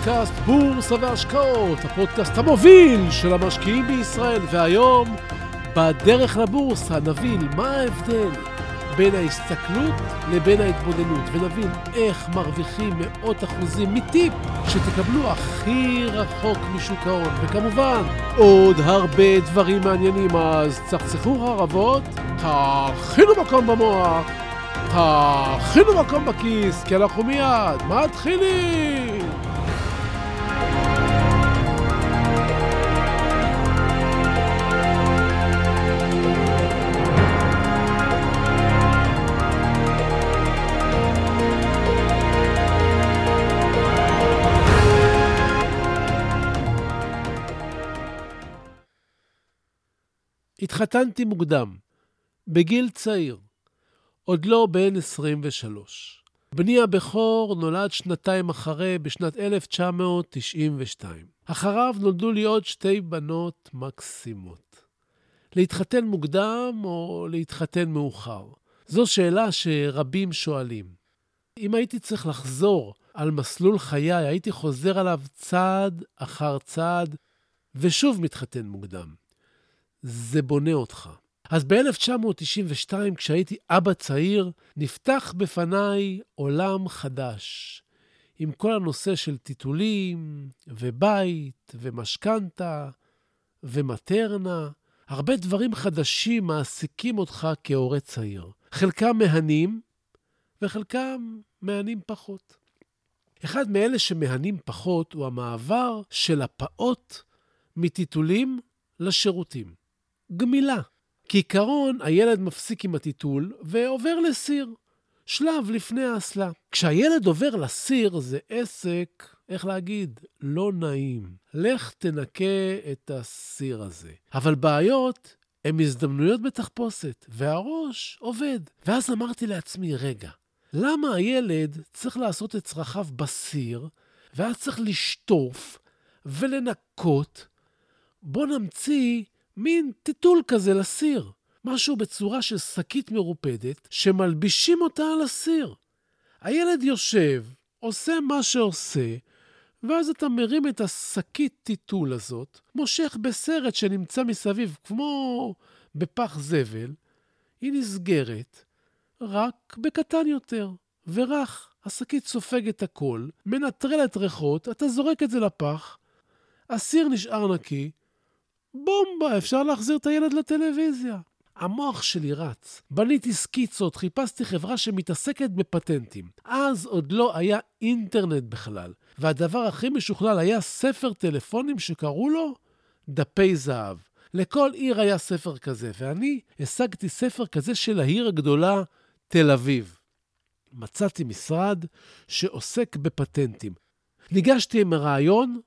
לפודקאסט בורסה והשקעות, הפודקאסט המוביל של המשקיעים בישראל, והיום בדרך לבורסה נבין מה ההבדל בין ההסתכלות לבין ההתבוננות, ונבין איך מרוויחים מאות אחוזים מטיפ שתקבלו הכי רחוק משוק ההון. וכמובן, עוד הרבה דברים מעניינים, אז צחצחו הרבות, תאכינו מקום במוח. תאכינו מקום בכיס, כי אנחנו מיד מתחילים! התחתנתי מוקדם, בגיל צעיר. עוד לא בן 23. בני הבכור נולד שנתיים אחרי, בשנת 1992. אחריו נולדו לי עוד שתי בנות מקסימות. להתחתן מוקדם או להתחתן מאוחר? זו שאלה שרבים שואלים. אם הייתי צריך לחזור על מסלול חיי, הייתי חוזר עליו צעד אחר צעד, ושוב מתחתן מוקדם. זה בונה אותך. אז ב-1992, כשהייתי אבא צעיר, נפתח בפניי עולם חדש, עם כל הנושא של טיטולים, ובית, ומשכנתה, ומטרנה. הרבה דברים חדשים מעסיקים אותך כהורה צעיר. חלקם מהנים, וחלקם מהנים פחות. אחד מאלה שמהנים פחות הוא המעבר של הפעוט מטיטולים לשירותים. גמילה. כעיקרון, הילד מפסיק עם הטיטול ועובר לסיר, שלב לפני האסלה. כשהילד עובר לסיר זה עסק, איך להגיד, לא נעים. לך תנקה את הסיר הזה. אבל בעיות הן הזדמנויות בתחפושת, והראש עובד. ואז אמרתי לעצמי, רגע, למה הילד צריך לעשות את צרכיו בסיר, ואז צריך לשטוף ולנקות? בוא נמציא מין טיטול כזה לסיר. משהו בצורה של שקית מרופדת, שמלבישים אותה על הסיר. הילד יושב, עושה מה שעושה, ואז אתה מרים את השקית טיטול הזאת, מושך בסרט שנמצא מסביב, כמו בפח זבל, היא נסגרת, רק בקטן יותר, ורך. השקית סופגת הכל, מנטרלת ריחות, אתה זורק את זה לפח, הסיר נשאר נקי, בומבה, אפשר להחזיר את הילד לטלוויזיה. המוח שלי רץ. בניתי סקיצות, חיפשתי חברה שמתעסקת בפטנטים. אז עוד לא היה אינטרנט בכלל, והדבר הכי משוכלל היה ספר טלפונים שקראו לו דפי זהב. לכל עיר היה ספר כזה, ואני השגתי ספר כזה של העיר הגדולה, תל אביב. מצאתי משרד שעוסק בפטנטים. ניגשתי עם הרעיון,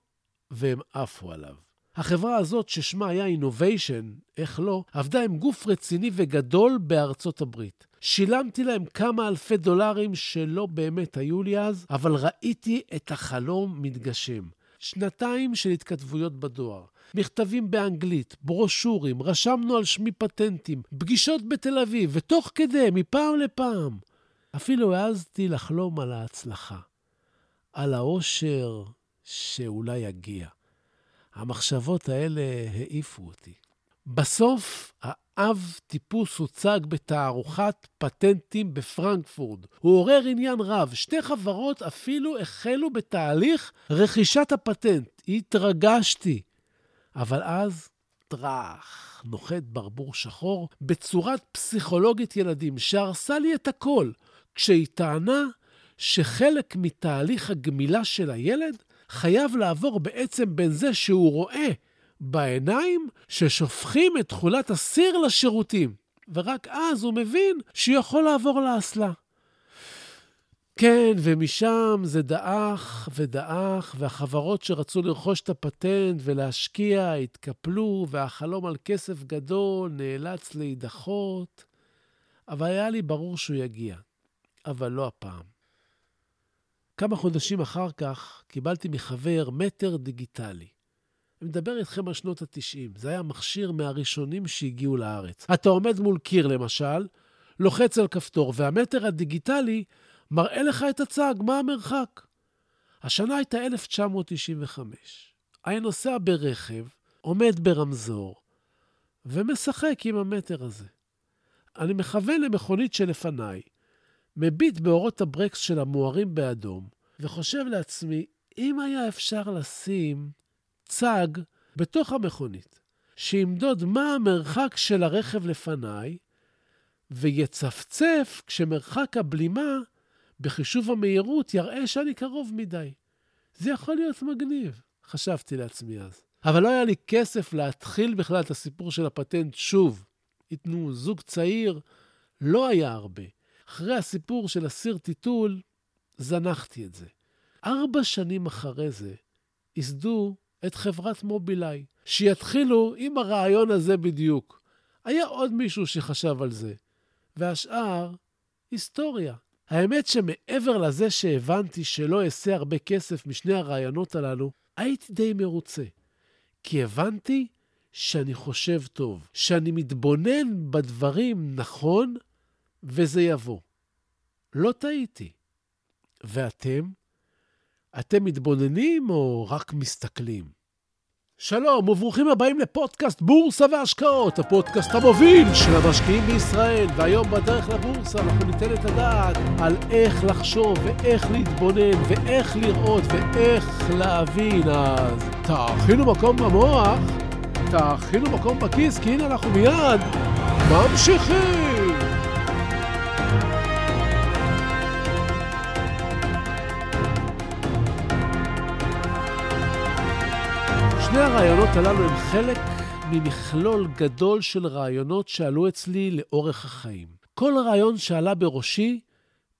והם עפו עליו. החברה הזאת, ששמה היה Innovation, איך לא, עבדה עם גוף רציני וגדול בארצות הברית. שילמתי להם כמה אלפי דולרים שלא באמת היו לי אז, אבל ראיתי את החלום מתגשם. שנתיים של התכתבויות בדואר, מכתבים באנגלית, ברושורים, רשמנו על שמי פטנטים, פגישות בתל אביב, ותוך כדי, מפעם לפעם. אפילו העזתי לחלום על ההצלחה, על האושר שאולי יגיע. המחשבות האלה העיפו אותי. בסוף, האב טיפוס הוצג בתערוכת פטנטים בפרנקפורט. הוא עורר עניין רב. שתי חברות אפילו החלו בתהליך רכישת הפטנט. התרגשתי. אבל אז, טראח, נוחת ברבור שחור בצורת פסיכולוגית ילדים, שהרסה לי את הכל, כשהיא טענה שחלק מתהליך הגמילה של הילד חייב לעבור בעצם בין זה שהוא רואה בעיניים ששופכים את תכולת הסיר לשירותים, ורק אז הוא מבין שהוא יכול לעבור לאסלה. כן, ומשם זה דעך ודעך, והחברות שרצו לרכוש את הפטנט ולהשקיע התקפלו, והחלום על כסף גדול נאלץ להידחות. אבל היה לי ברור שהוא יגיע, אבל לא הפעם. כמה חודשים אחר כך קיבלתי מחבר מטר דיגיטלי. אני מדבר איתכם על שנות ה-90. זה היה מכשיר מהראשונים שהגיעו לארץ. אתה עומד מול קיר, למשל, לוחץ על כפתור, והמטר הדיגיטלי מראה לך את הצג, מה המרחק. השנה הייתה 1995. אני נוסע ברכב, עומד ברמזור, ומשחק עם המטר הזה. אני מכוון למכונית שלפניי, מביט באורות הברקס של המוארים באדום, וחושב לעצמי, אם היה אפשר לשים צג בתוך המכונית, שימדוד מה המרחק של הרכב לפניי, ויצפצף כשמרחק הבלימה בחישוב המהירות יראה שאני קרוב מדי. זה יכול להיות מגניב, חשבתי לעצמי אז. אבל לא היה לי כסף להתחיל בכלל את הסיפור של הפטנט שוב. ייתנו זוג צעיר, לא היה הרבה. אחרי הסיפור של הסיר טיטול, זנחתי את זה. ארבע שנים אחרי זה, ייסדו את חברת מובילאיי, שיתחילו עם הרעיון הזה בדיוק. היה עוד מישהו שחשב על זה, והשאר, היסטוריה. האמת שמעבר לזה שהבנתי שלא אעשה הרבה כסף משני הרעיונות הללו, הייתי די מרוצה. כי הבנתי שאני חושב טוב, שאני מתבונן בדברים נכון, וזה יבוא. לא טעיתי. ואתם? אתם מתבוננים או רק מסתכלים? שלום וברוכים הבאים לפודקאסט בורסה והשקעות, הפודקאסט המוביל של המשקיעים בישראל. והיום בדרך לבורסה אנחנו ניתן את הדעת על איך לחשוב ואיך להתבונן ואיך לראות ואיך להבין. אז תאכינו מקום במוח, תאכינו מקום בכיס, כי הנה אנחנו מיד ממשיכים. הרעיונות הללו הם חלק ממכלול גדול של רעיונות שעלו אצלי לאורך החיים. כל רעיון שעלה בראשי,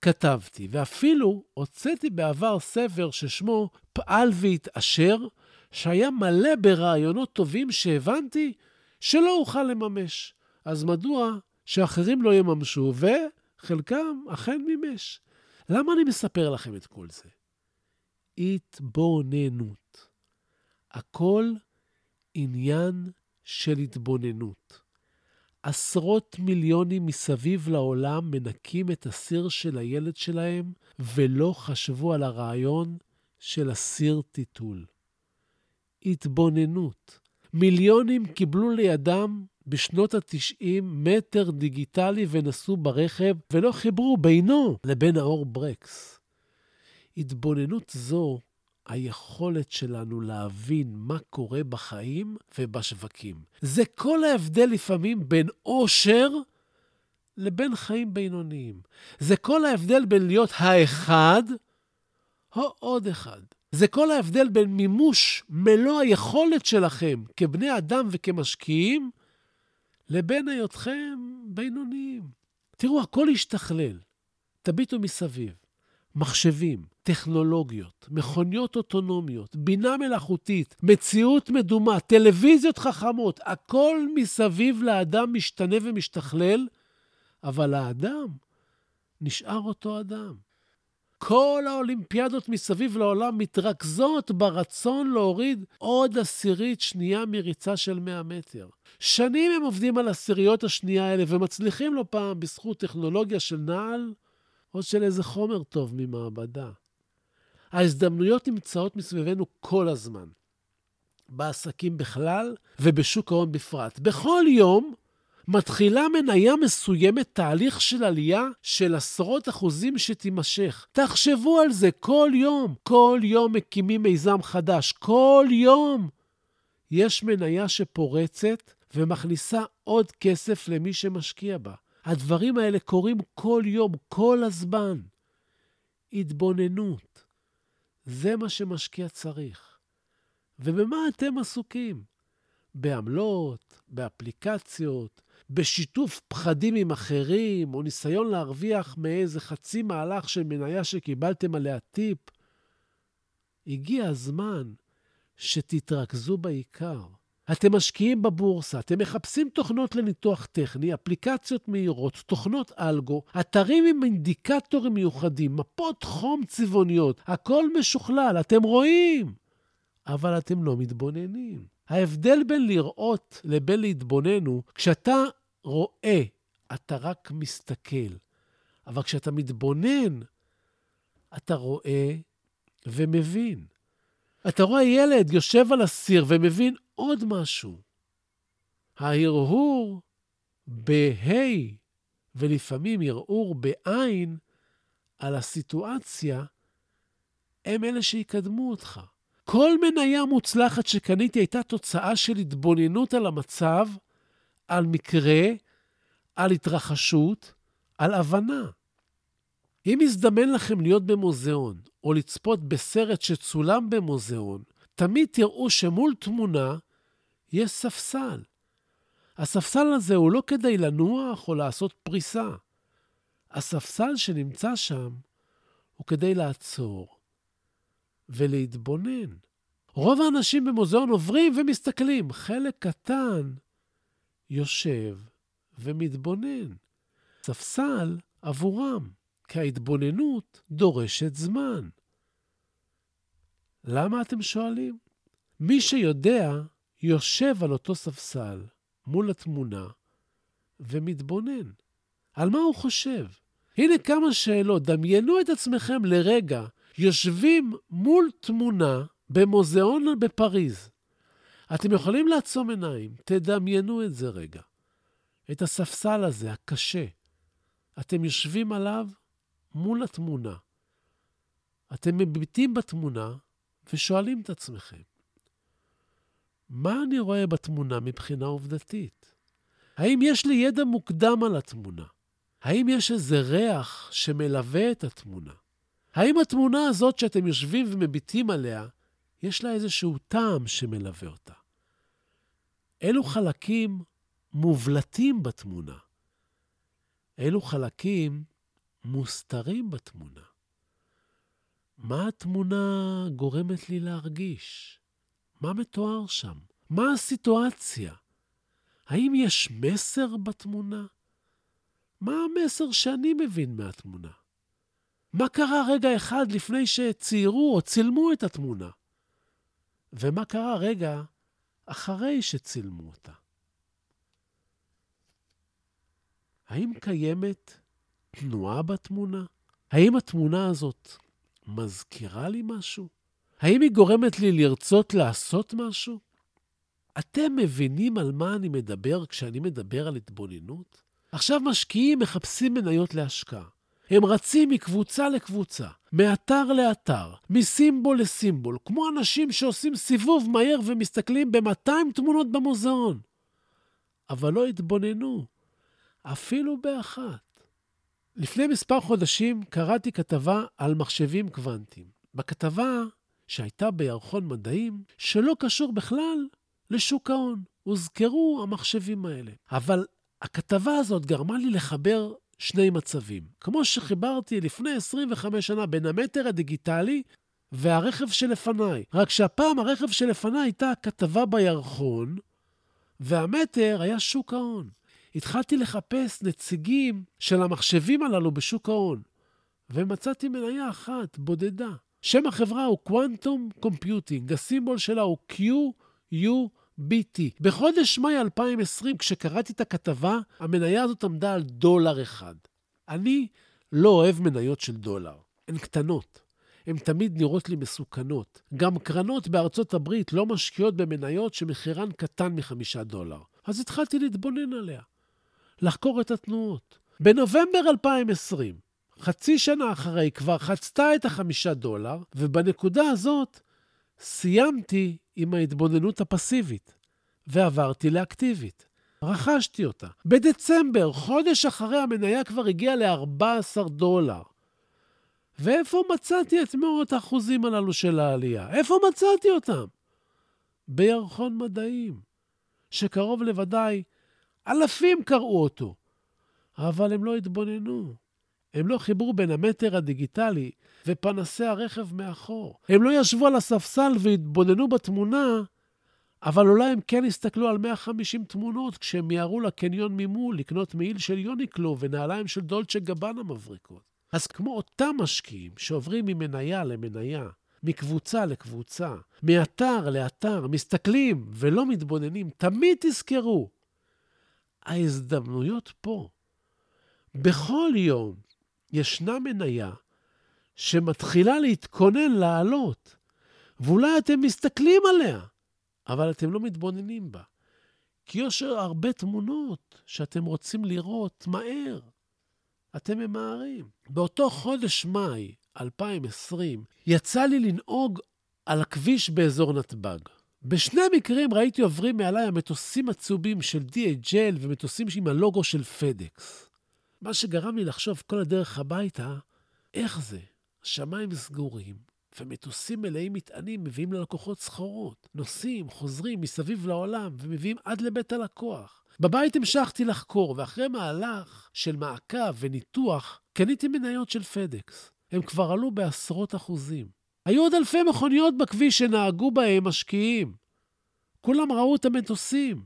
כתבתי, ואפילו הוצאתי בעבר ספר ששמו פעל והתעשר, שהיה מלא ברעיונות טובים שהבנתי שלא אוכל לממש. אז מדוע שאחרים לא יממשו, וחלקם אכן מימש? למה אני מספר לכם את כל זה? התבוננות. הכל עניין של התבוננות. עשרות מיליונים מסביב לעולם מנקים את הסיר של הילד שלהם ולא חשבו על הרעיון של הסיר טיטול. התבוננות. מיליונים קיבלו לידם בשנות ה-90 מטר דיגיטלי ונסעו ברכב ולא חיברו בינו לבין האור ברקס. התבוננות זו היכולת שלנו להבין מה קורה בחיים ובשווקים. זה כל ההבדל לפעמים בין עושר לבין חיים בינוניים. זה כל ההבדל בין להיות האחד או עוד אחד. זה כל ההבדל בין מימוש מלוא היכולת שלכם כבני אדם וכמשקיעים, לבין היותכם בינוניים. תראו, הכל השתכלל. תביטו מסביב. מחשבים, טכנולוגיות, מכוניות אוטונומיות, בינה מלאכותית, מציאות מדומה, טלוויזיות חכמות, הכל מסביב לאדם משתנה ומשתכלל, אבל האדם נשאר אותו אדם. כל האולימפיאדות מסביב לעולם מתרכזות ברצון להוריד עוד עשירית שנייה מריצה של 100 מטר. שנים הם עובדים על עשיריות השנייה האלה ומצליחים לא פעם בזכות טכנולוגיה של נעל או של איזה חומר טוב ממעבדה. ההזדמנויות נמצאות מסביבנו כל הזמן, בעסקים בכלל ובשוק ההון בפרט. בכל יום מתחילה מניה מסוימת תהליך של עלייה של עשרות אחוזים שתימשך. תחשבו על זה כל יום. כל יום מקימים מיזם חדש. כל יום יש מניה שפורצת ומכניסה עוד כסף למי שמשקיע בה. הדברים האלה קורים כל יום, כל הזמן. התבוננות. זה מה שמשקיע צריך. ובמה אתם עסוקים? בעמלות, באפליקציות, בשיתוף פחדים עם אחרים, או ניסיון להרוויח מאיזה חצי מהלך של מניה שקיבלתם עליה טיפ. הגיע הזמן שתתרכזו בעיקר. אתם משקיעים בבורסה, אתם מחפשים תוכנות לניתוח טכני, אפליקציות מהירות, תוכנות אלגו, אתרים עם אינדיקטורים מיוחדים, מפות חום צבעוניות, הכל משוכלל, אתם רואים, אבל אתם לא מתבוננים. ההבדל בין לראות לבין להתבונן הוא, כשאתה רואה, אתה רק מסתכל, אבל כשאתה מתבונן, אתה רואה, ומבין. אתה רואה ילד יושב על הסיר ומבין עוד משהו. ההרהור בה' ולפעמים ערעור בעין על הסיטואציה, הם אלה שיקדמו אותך. כל מניה מוצלחת שקניתי הייתה תוצאה של התבוננות על המצב, על מקרה, על התרחשות, על הבנה. אם יזדמן לכם להיות במוזיאון, או לצפות בסרט שצולם במוזיאון, תמיד תראו שמול תמונה יש ספסל. הספסל הזה הוא לא כדי לנוח או לעשות פריסה. הספסל שנמצא שם הוא כדי לעצור ולהתבונן. רוב האנשים במוזיאון עוברים ומסתכלים, חלק קטן יושב ומתבונן. ספסל עבורם, כי ההתבוננות דורשת זמן. למה אתם שואלים? מי שיודע יושב על אותו ספסל מול התמונה ומתבונן. על מה הוא חושב? הנה כמה שאלות. דמיינו את עצמכם לרגע יושבים מול תמונה במוזיאון בפריז. אתם יכולים לעצום עיניים, תדמיינו את זה רגע. את הספסל הזה, הקשה. אתם יושבים עליו מול התמונה. אתם מביטים בתמונה ושואלים את עצמכם, מה אני רואה בתמונה מבחינה עובדתית? האם יש לי ידע מוקדם על התמונה? האם יש איזה ריח שמלווה את התמונה? האם התמונה הזאת שאתם יושבים ומביטים עליה, יש לה איזשהו טעם שמלווה אותה? אילו חלקים מובלטים בתמונה? אילו חלקים מוסתרים בתמונה? מה התמונה גורמת לי להרגיש? מה מתואר שם? מה הסיטואציה? האם יש מסר בתמונה? מה המסר שאני מבין מהתמונה? מה קרה רגע אחד לפני שציירו או צילמו את התמונה? ומה קרה רגע אחרי שצילמו אותה? האם קיימת תנועה בתמונה? האם התמונה הזאת מזכירה לי משהו? האם היא גורמת לי לרצות לעשות משהו? אתם מבינים על מה אני מדבר כשאני מדבר על התבוננות? עכשיו משקיעים מחפשים מניות להשקעה. הם רצים מקבוצה לקבוצה, מאתר לאתר, מסימבול לסימבול, כמו אנשים שעושים סיבוב מהר ומסתכלים ב-200 תמונות במוזיאון. אבל לא התבוננו, אפילו באחת. לפני מספר חודשים קראתי כתבה על מחשבים קוונטיים. בכתבה, שהייתה בירחון מדעים, שלא קשור בכלל לשוק ההון. הוזכרו המחשבים האלה. אבל הכתבה הזאת גרמה לי לחבר שני מצבים. כמו שחיברתי לפני 25 שנה בין המטר הדיגיטלי והרכב שלפניי. רק שהפעם הרכב שלפניי הייתה כתבה בירחון, והמטר היה שוק ההון. התחלתי לחפש נציגים של המחשבים הללו בשוק ההון, ומצאתי מניה אחת, בודדה. שם החברה הוא Quantum Computing, הסימבול שלה הוא QUBT. בחודש מאי 2020, כשקראתי את הכתבה, המניה הזאת עמדה על דולר אחד. אני לא אוהב מניות של דולר, הן קטנות. הן תמיד נראות לי מסוכנות. גם קרנות בארצות הברית לא משקיעות במניות שמחירן קטן מחמישה דולר. אז התחלתי להתבונן עליה. לחקור את התנועות. בנובמבר 2020, חצי שנה אחרי, כבר חצתה את החמישה דולר, ובנקודה הזאת סיימתי עם ההתבוננות הפסיבית, ועברתי לאקטיבית. רכשתי אותה. בדצמבר, חודש אחרי, המניה כבר הגיעה ל-14 דולר. ואיפה מצאתי את מאות האחוזים הללו של העלייה? איפה מצאתי אותם? בירחון מדעים, שקרוב לוודאי אלפים קראו אותו, אבל הם לא התבוננו. הם לא חיברו בין המטר הדיגיטלי ופנסי הרכב מאחור. הם לא ישבו על הספסל והתבוננו בתמונה, אבל אולי הם כן הסתכלו על 150 תמונות כשהם מיהרו לקניון ממול לקנות מעיל של יוניקלו ונעליים של דולצ'ה גבנה מבריקות. אז כמו אותם משקיעים שעוברים ממניה למניה, מקבוצה לקבוצה, מאתר לאתר, מסתכלים ולא מתבוננים, תמיד תזכרו, ההזדמנויות פה. בכל יום ישנה מניה שמתחילה להתכונן לעלות, ואולי אתם מסתכלים עליה, אבל אתם לא מתבוננים בה. כי יש הרבה תמונות שאתם רוצים לראות מהר. אתם ממהרים. באותו חודש מאי 2020 יצא לי לנהוג על הכביש באזור נתב"ג. בשני מקרים ראיתי עוברים מעליי המטוסים הצהובים של DHL ומטוסים עם הלוגו של פדקס. מה שגרם לי לחשוב כל הדרך הביתה, איך זה? השמיים סגורים, ומטוסים מלאים מטענים מביאים ללקוחות סחורות. נוסעים, חוזרים מסביב לעולם ומביאים עד לבית הלקוח. בבית המשכתי לחקור, ואחרי מהלך של מעקב וניתוח, קניתי מניות של פדקס. הם כבר עלו בעשרות אחוזים. היו עוד אלפי מכוניות בכביש שנהגו בהם משקיעים. כולם ראו את המטוסים,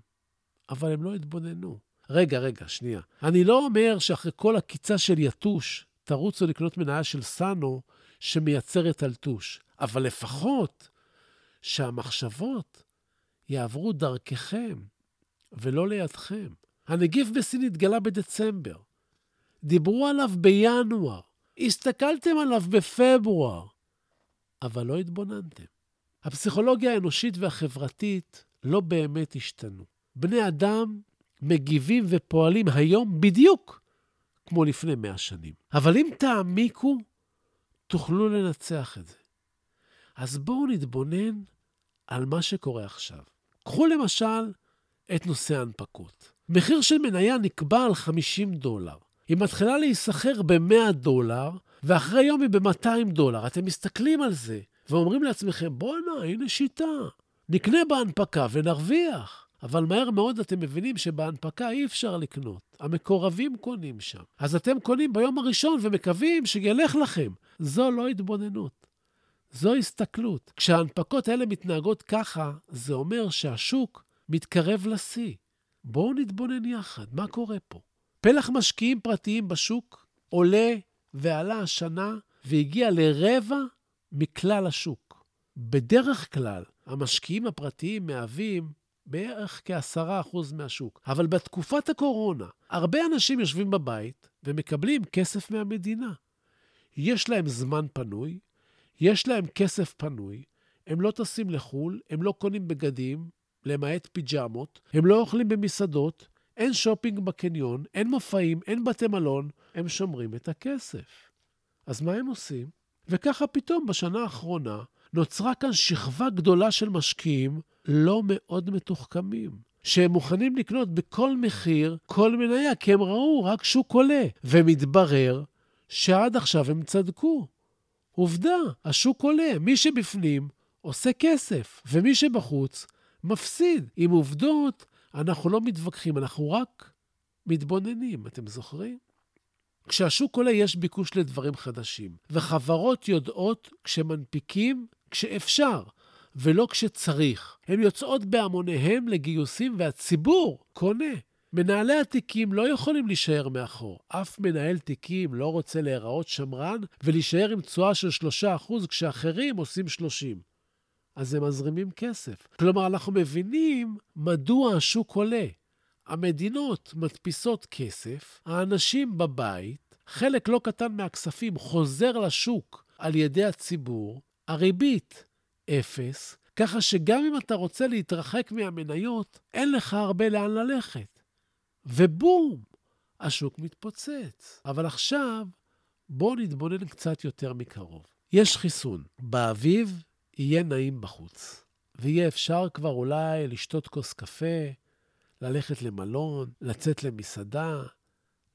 אבל הם לא התבוננו. רגע, רגע, שנייה. אני לא אומר שאחרי כל עקיצה של יתוש, תרוצו לקנות מניה של סאנו שמייצרת אלטוש, אבל לפחות שהמחשבות יעברו דרככם ולא לידכם. הנגיף בסין התגלה בדצמבר. דיברו עליו בינואר. הסתכלתם עליו בפברואר, אבל לא התבוננתם. הפסיכולוגיה האנושית והחברתית לא באמת השתנו. בני אדם מגיבים ופועלים היום בדיוק כמו לפני מאה שנים. אבל אם תעמיקו, תוכלו לנצח את זה. אז בואו נתבונן על מה שקורה עכשיו. קחו למשל את נושא ההנפקות. מחיר של מניה נקבע על 50 דולר. היא מתחילה להיסחר ב-100 דולר, ואחרי יום היא ב-200 דולר. אתם מסתכלים על זה ואומרים לעצמכם, בואנה, הנה שיטה. נקנה בהנפקה ונרוויח. אבל מהר מאוד אתם מבינים שבהנפקה אי אפשר לקנות. המקורבים קונים שם. אז אתם קונים ביום הראשון ומקווים שילך לכם. זו לא התבוננות. זו הסתכלות. כשההנפקות האלה מתנהגות ככה, זה אומר שהשוק מתקרב לשיא. בואו נתבונן יחד, מה קורה פה? פלח משקיעים פרטיים בשוק עולה ועלה השנה והגיע לרבע מכלל השוק. בדרך כלל, המשקיעים הפרטיים מהווים בערך כ-10% מהשוק. אבל בתקופת הקורונה, הרבה אנשים יושבים בבית ומקבלים כסף מהמדינה. יש להם זמן פנוי, יש להם כסף פנוי, הם לא טסים לחו"ל, הם לא קונים בגדים, למעט פיג'מות, הם לא אוכלים במסעדות, אין שופינג בקניון, אין מופעים, אין בתי מלון, הם שומרים את הכסף. אז מה הם עושים? וככה פתאום בשנה האחרונה נוצרה כאן שכבה גדולה של משקיעים לא מאוד מתוחכמים, שהם מוכנים לקנות בכל מחיר כל מניה, כי הם ראו רק שוק עולה. ומתברר שעד עכשיו הם צדקו. עובדה, השוק עולה, מי שבפנים עושה כסף, ומי שבחוץ מפסיד. עם עובדות אנחנו לא מתווכחים, אנחנו רק מתבוננים, אתם זוכרים? כשהשוק עולה יש ביקוש לדברים חדשים, וחברות יודעות כשמנפיקים, כשאפשר, ולא כשצריך. הן יוצאות בהמוניהם לגיוסים והציבור קונה. מנהלי התיקים לא יכולים להישאר מאחור. אף מנהל תיקים לא רוצה להיראות שמרן ולהישאר עם תשואה של 3% כשאחרים עושים 30%. אז הם מזרימים כסף. כלומר, אנחנו מבינים מדוע השוק עולה. המדינות מדפיסות כסף, האנשים בבית, חלק לא קטן מהכספים חוזר לשוק על ידי הציבור, הריבית אפס, ככה שגם אם אתה רוצה להתרחק מהמניות, אין לך הרבה לאן ללכת. ובום, השוק מתפוצץ. אבל עכשיו, בואו נתבונן קצת יותר מקרוב. יש חיסון. באביב יהיה נעים בחוץ, ויהיה אפשר כבר אולי לשתות כוס קפה, ללכת למלון, לצאת למסעדה,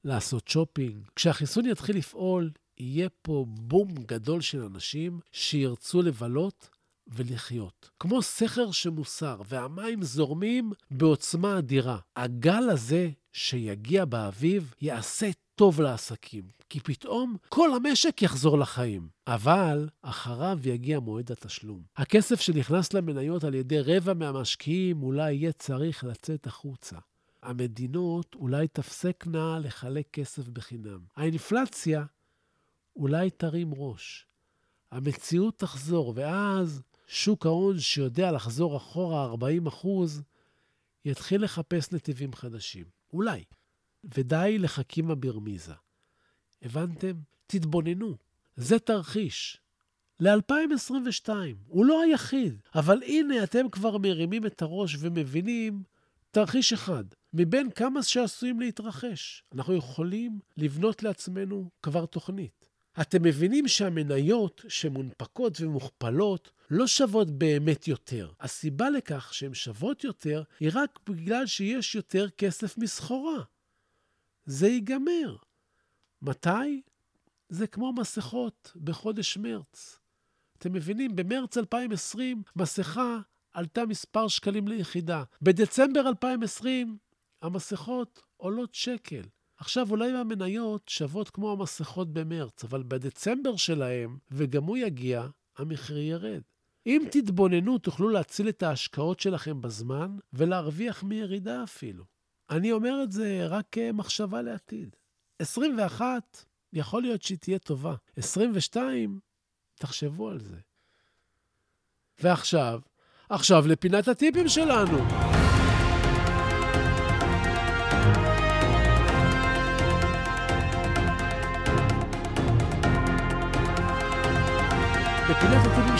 לעשות שופינג. כשהחיסון יתחיל לפעול, יהיה פה בום גדול של אנשים שירצו לבלות ולחיות. כמו סכר שמוסר, והמים זורמים בעוצמה אדירה. הגל הזה שיגיע באביב יעשה טוב לעסקים, כי פתאום כל המשק יחזור לחיים. אבל אחריו יגיע מועד התשלום. הכסף שנכנס למניות על ידי רבע מהמשקיעים אולי יהיה צריך לצאת החוצה. המדינות אולי תפסקנה לחלק כסף בחינם. האינפלציה אולי תרים ראש. המציאות תחזור, ואז שוק ההון שיודע לחזור אחורה 40 אחוז, יתחיל לחפש נתיבים חדשים. אולי. ודי לחכימה ברמיזה. הבנתם? תתבוננו. זה תרחיש. ל-2022. הוא לא היחיד, אבל הנה אתם כבר מרימים את הראש ומבינים תרחיש אחד, מבין כמה שעשויים להתרחש. אנחנו יכולים לבנות לעצמנו כבר תוכנית. אתם מבינים שהמניות שמונפקות ומוכפלות לא שוות באמת יותר. הסיבה לכך שהן שוות יותר היא רק בגלל שיש יותר כסף מסחורה. זה ייגמר. מתי? זה כמו מסכות בחודש מרץ. אתם מבינים, במרץ 2020 מסכה עלתה מספר שקלים ליחידה. בדצמבר 2020 המסכות עולות שקל. עכשיו, אולי המניות שוות כמו המסכות במרץ, אבל בדצמבר שלהם, וגם הוא יגיע, המחיר ירד. אם תתבוננו, תוכלו להציל את ההשקעות שלכם בזמן ולהרוויח מירידה אפילו. אני אומר את זה רק כמחשבה לעתיד. 21, יכול להיות שהיא תהיה טובה. 22, תחשבו על זה. ועכשיו, עכשיו לפינת הטיפים שלנו.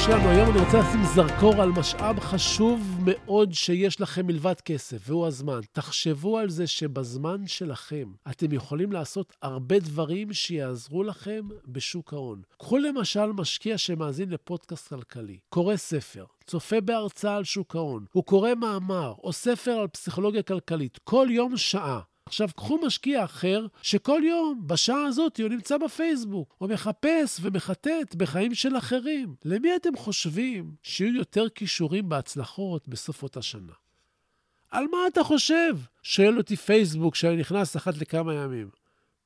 שלנו היום אני רוצה לשים זרקור על משאב חשוב מאוד שיש לכם מלבד כסף, והוא הזמן. תחשבו על זה שבזמן שלכם אתם יכולים לעשות הרבה דברים שיעזרו לכם בשוק ההון. קחו למשל משקיע שמאזין לפודקאסט כלכלי, קורא ספר, צופה בהרצאה על שוק ההון, הוא קורא מאמר או ספר על פסיכולוגיה כלכלית, כל יום שעה. עכשיו, קחו משקיע אחר, שכל יום, בשעה הזאת, הוא נמצא בפייסבוק, או מחפש ומחטט בחיים של אחרים. למי אתם חושבים שיהיו יותר כישורים בהצלחות בסוף אותה שנה? על מה אתה חושב? שואל אותי פייסבוק כשאני נכנס אחת לכמה ימים.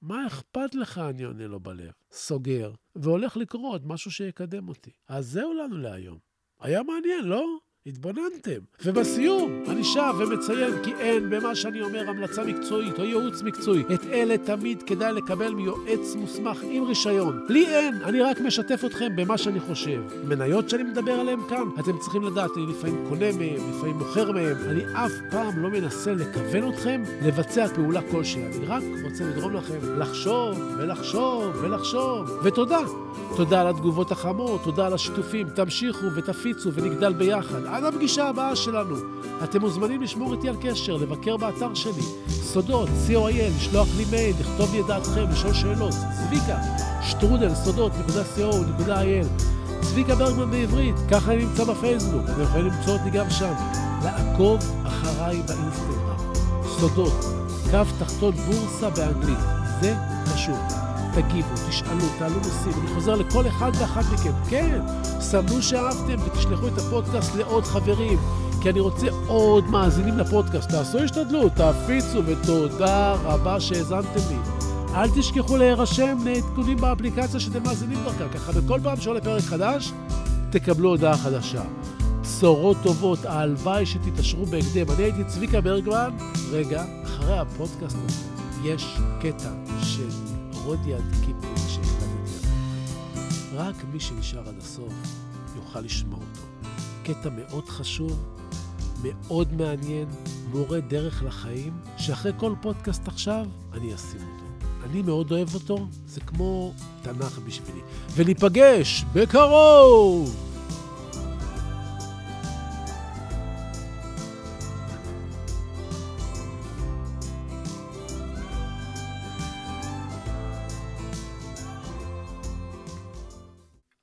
מה אכפת לך, אני עונה לו בלב. סוגר, והולך לקרות משהו שיקדם אותי. אז זהו לנו להיום. היה מעניין, לא? התבוננתם. ובסיום, אני שב ומציין כי אין במה שאני אומר המלצה מקצועית או ייעוץ מקצועי. את אלה תמיד כדאי לקבל מיועץ מוסמך עם רישיון. לי אין, אני רק משתף אתכם במה שאני חושב. מניות שאני מדבר עליהן כאן, אתם צריכים לדעת, אני לפעמים קונה מהם, לפעמים מוכר מהם. אני אף פעם לא מנסה לכוון אתכם לבצע פעולה כלשהי. אני רק רוצה לגרום לכם לחשוב ולחשוב ולחשוב. ותודה. תודה על התגובות החמות, תודה על השיתופים. תמשיכו ותפיצו ונגדל ביחד. עד הפגישה הבאה שלנו. אתם מוזמנים לשמור איתי על קשר, לבקר באתר שלי, סודות, co.il, לשלוח לי מייל, לכתוב לי את דעתכם, לשאול שאלות. צביקה, שטרודל, סודות, נקודה co.il. צביקה ברגמן בעברית, ככה אני נמצא בפייסבוק, אתם יכולים למצוא אותי גם שם. לעקוב אחריי באינסטגרם. סודות, קו תחתון בורסה באנגלית. זה חשוב. תגיבו, תשאלו, תעלו נושאים. אני חוזר לכל אחד ואחת מכם. כן, סמנו שאהבתם ותשלחו את הפודקאסט לעוד חברים, כי אני רוצה עוד מאזינים לפודקאסט. תעשו השתדלות, תפיצו, ותודה רבה שהאזנתם לי. אל תשכחו להירשם לעדכונים באפליקציה שאתם מאזינים דרכה, ככה בכל פעם שעולה פרק חדש, תקבלו הודעה חדשה. בשורות טובות, הלוואי שתתעשרו בהקדם. אני הייתי צביקה ברגמן. רגע, אחרי הפודקאסט הזה יש קטע של שהקלטתי עליו. רק מי שנשאר עד הסוף יוכל לשמוע אותו. קטע מאוד חשוב, מאוד מעניין, מורה דרך לחיים, שאחרי כל פודקאסט עכשיו, אני אשים אותו. אני מאוד אוהב אותו, זה כמו תנ"ך בשבילי. וניפגש בקרוב!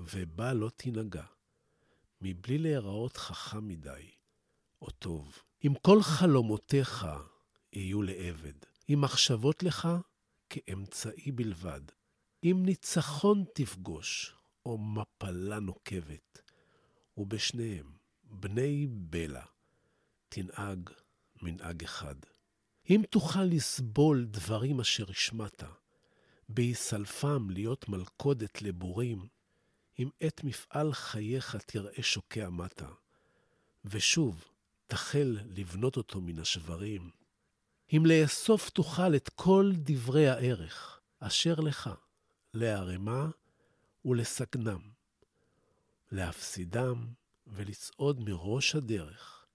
ובה לא תנהגע, מבלי להיראות חכם מדי, או טוב. אם כל חלומותיך יהיו לעבד, אם מחשבות לך כאמצעי בלבד, אם ניצחון תפגוש, או מפלה נוקבת, ובשניהם, בני בלע, תנהג מנהג אחד. אם תוכל לסבול דברים אשר השמעת, בהיסלפם להיות מלכודת לבורים, אם את מפעל חייך תראה שוקע מטה, ושוב תחל לבנות אותו מן השברים, אם לאסוף תוכל את כל דברי הערך אשר לך, לערמה ולסגנם, להפסידם ולצעוד מראש הדרך,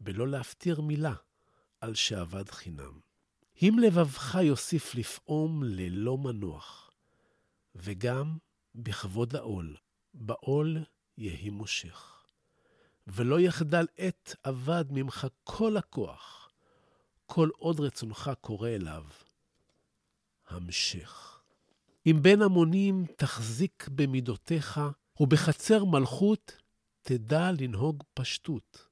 בלא להפטיר מילה על שאבד חינם. אם לבבך יוסיף לפעום ללא מנוח, וגם בכבוד העול, בעול יהי מושך. ולא יחדל עת אבד ממך כל הכוח, כל עוד רצונך קורא אליו. המשך. אם בין המונים תחזיק במידותיך, ובחצר מלכות תדע לנהוג פשטות.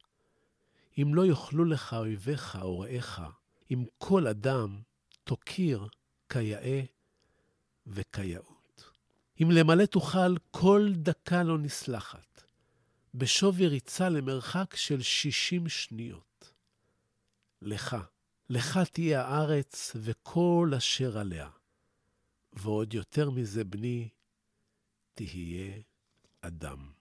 אם לא יאכלו לך אויביך או רעיך, אם כל אדם תוקיר כיאה וכיאות. אם למלא תוכל כל דקה לא נסלחת, בשווי ריצה למרחק של שישים שניות. לך, לך תהיה הארץ וכל אשר עליה, ועוד יותר מזה, בני, תהיה אדם.